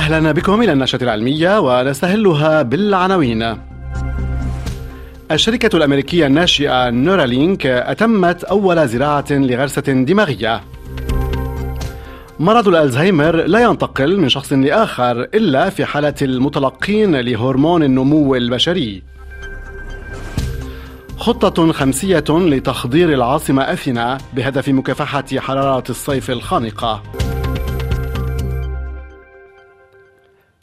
أهلا بكم إلى النشرة العلمية ونستهلها بالعناوين. الشركة الأمريكية الناشئة نورالينك أتمت أول زراعة لغرسة دماغية. مرض الألزهايمر لا ينتقل من شخص لآخر إلا في حالة المتلقين لهرمون النمو البشري. خطة خمسية لتخضير العاصمة أثينا بهدف مكافحة حرارة الصيف الخانقة.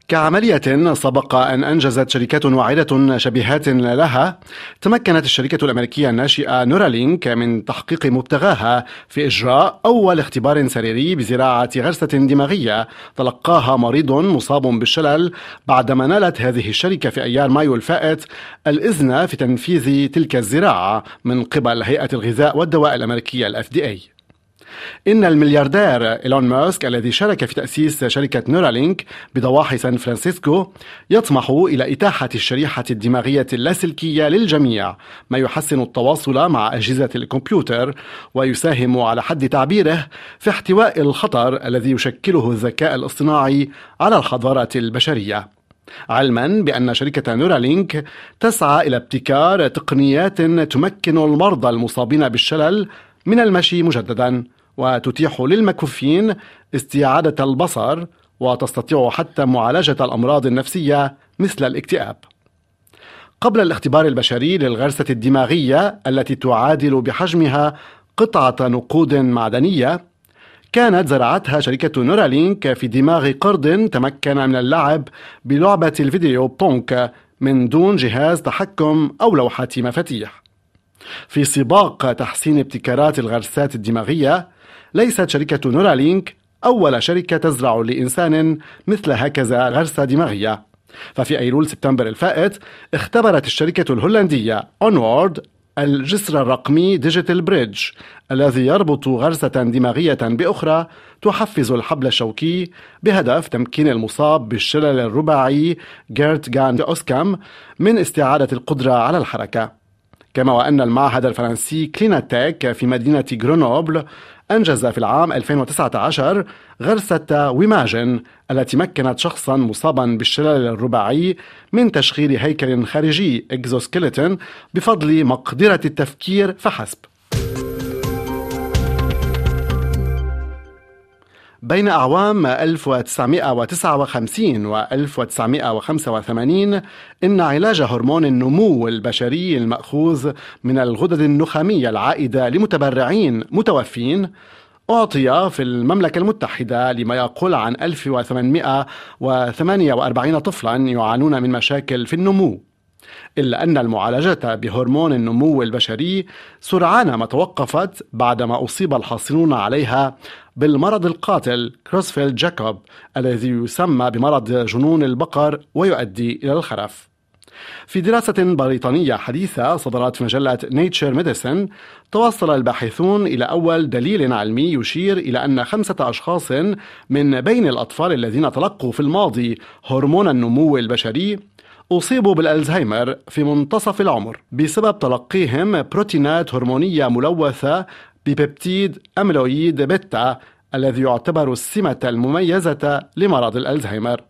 كعملية سبق أن أنجزت شركات واعدة شبيهات لها تمكنت الشركة الأمريكية الناشئة نورالينك من تحقيق مبتغاها في إجراء أول اختبار سريري بزراعة غرسة دماغية تلقاها مريض مصاب بالشلل بعدما نالت هذه الشركة في أيار مايو الفائت الإذن في تنفيذ تلك الزراعة من قبل هيئة الغذاء والدواء الأمريكية ال FDA إن الملياردير إيلون ماسك الذي شارك في تأسيس شركة نورالينك بضواحي سان فرانسيسكو يطمح إلى إتاحة الشريحة الدماغية اللاسلكية للجميع ما يحسن التواصل مع أجهزة الكمبيوتر ويساهم على حد تعبيره في احتواء الخطر الذي يشكله الذكاء الاصطناعي على الحضارة البشرية. علما بأن شركة نورالينك تسعى إلى ابتكار تقنيات تمكن المرضى المصابين بالشلل من المشي مجددا. وتتيح للمكفين استعادة البصر وتستطيع حتى معالجة الأمراض النفسية مثل الاكتئاب. قبل الاختبار البشري للغرسة الدماغية التي تعادل بحجمها قطعة نقود معدنية، كانت زرعتها شركة نورالينك في دماغ قرد تمكن من اللعب بلعبة الفيديو بونك من دون جهاز تحكم أو لوحة مفاتيح. في سباق تحسين ابتكارات الغرسات الدماغية ليست شركة Neuralink أول شركة تزرع لإنسان مثل هكذا غرسة دماغية. ففي أيلول سبتمبر الفائت اختبرت الشركة الهولندية Onward الجسر الرقمي Digital Bridge الذي يربط غرسة دماغية بأخرى تحفز الحبل الشوكي بهدف تمكين المصاب بالشلل الرباعي جيرت جاند أوسكام من استعادة القدرة على الحركة. كما وأن المعهد الفرنسي Clinatec في مدينة غرونوبل أنجز في العام 2019 غرسة Wimagine التي مكنت شخصا مصابا بالشلل الرباعي من تشغيل هيكل خارجي exoskeleton بفضل مقدرة التفكير فحسب. بين أعوام 1959 و 1985 إن علاج هرمون النمو البشري المأخوذ من الغدد النخامية العائدة لمتبرعين متوفين أعطي في المملكة المتحدة لما يقول عن 1848 طفلا يعانون من مشاكل في النمو. إلا أن المعالجة بهرمون النمو البشري سرعان ما توقفت بعدما أصيب الحاصلون عليها بالمرض القاتل كروسفيلد جاكوب الذي يسمى بمرض جنون البقر ويؤدي إلى الخرف. في دراسة بريطانية حديثة صدرت في مجلة Nature Medicine توصل الباحثون إلى أول دليل علمي يشير إلى أن خمسة أشخاص من بين الأطفال الذين تلقوا في الماضي هرمون النمو البشري أصيبوا بالألزهايمر في منتصف العمر بسبب تلقيهم بروتينات هرمونية ملوثة ببيبتيد أميلويد بيتا الذي يعتبر السمة المميزة لمرض الألزهايمر.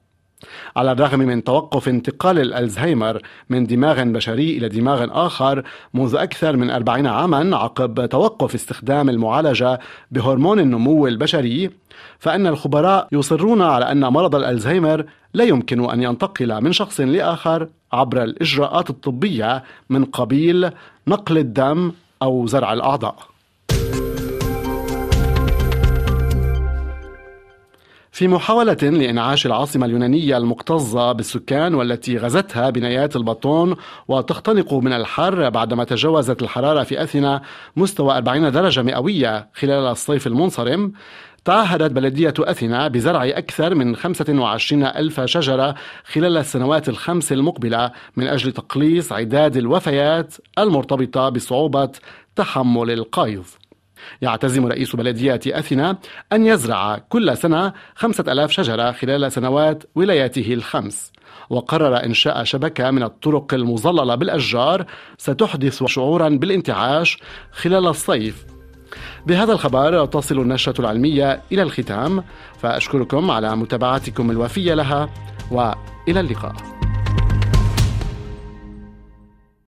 على الرغم من توقف انتقال الألزهايمر من دماغ بشري إلى دماغ آخر منذ أكثر من أربعين عاما عقب توقف استخدام المعالجة بهرمون النمو البشري فإن الخبراء يصرون على أن مرض الألزهايمر لا يمكن أن ينتقل من شخص لآخر عبر الإجراءات الطبية من قبيل نقل الدم أو زرع الأعضاء. في محاولة لإنعاش العاصمة اليونانية المكتظة بالسكان والتي غزتها بنايات البطون وتختنق من الحر بعدما تجاوزت الحرارة في أثينا مستوى 40 درجة مئوية خلال الصيف المنصرم. تعهدت بلدية أثينا بزرع أكثر من 25 ألف شجرة خلال السنوات الخمس المقبلة من أجل تقليص عداد الوفيات المرتبطة بصعوبة تحمل القيظ. يعتزم رئيس بلدية أثينا أن يزرع كل سنة خمسة ألاف شجرة خلال سنوات ولاياته الخمس. وقرر إنشاء شبكة من الطرق المظللة بالأشجار ستحدث شعورا بالانتعاش خلال الصيف. بهذا الخبر تصل النشرة العلمية إلى الختام فأشكركم على متابعتكم الوفية لها وإلى اللقاء.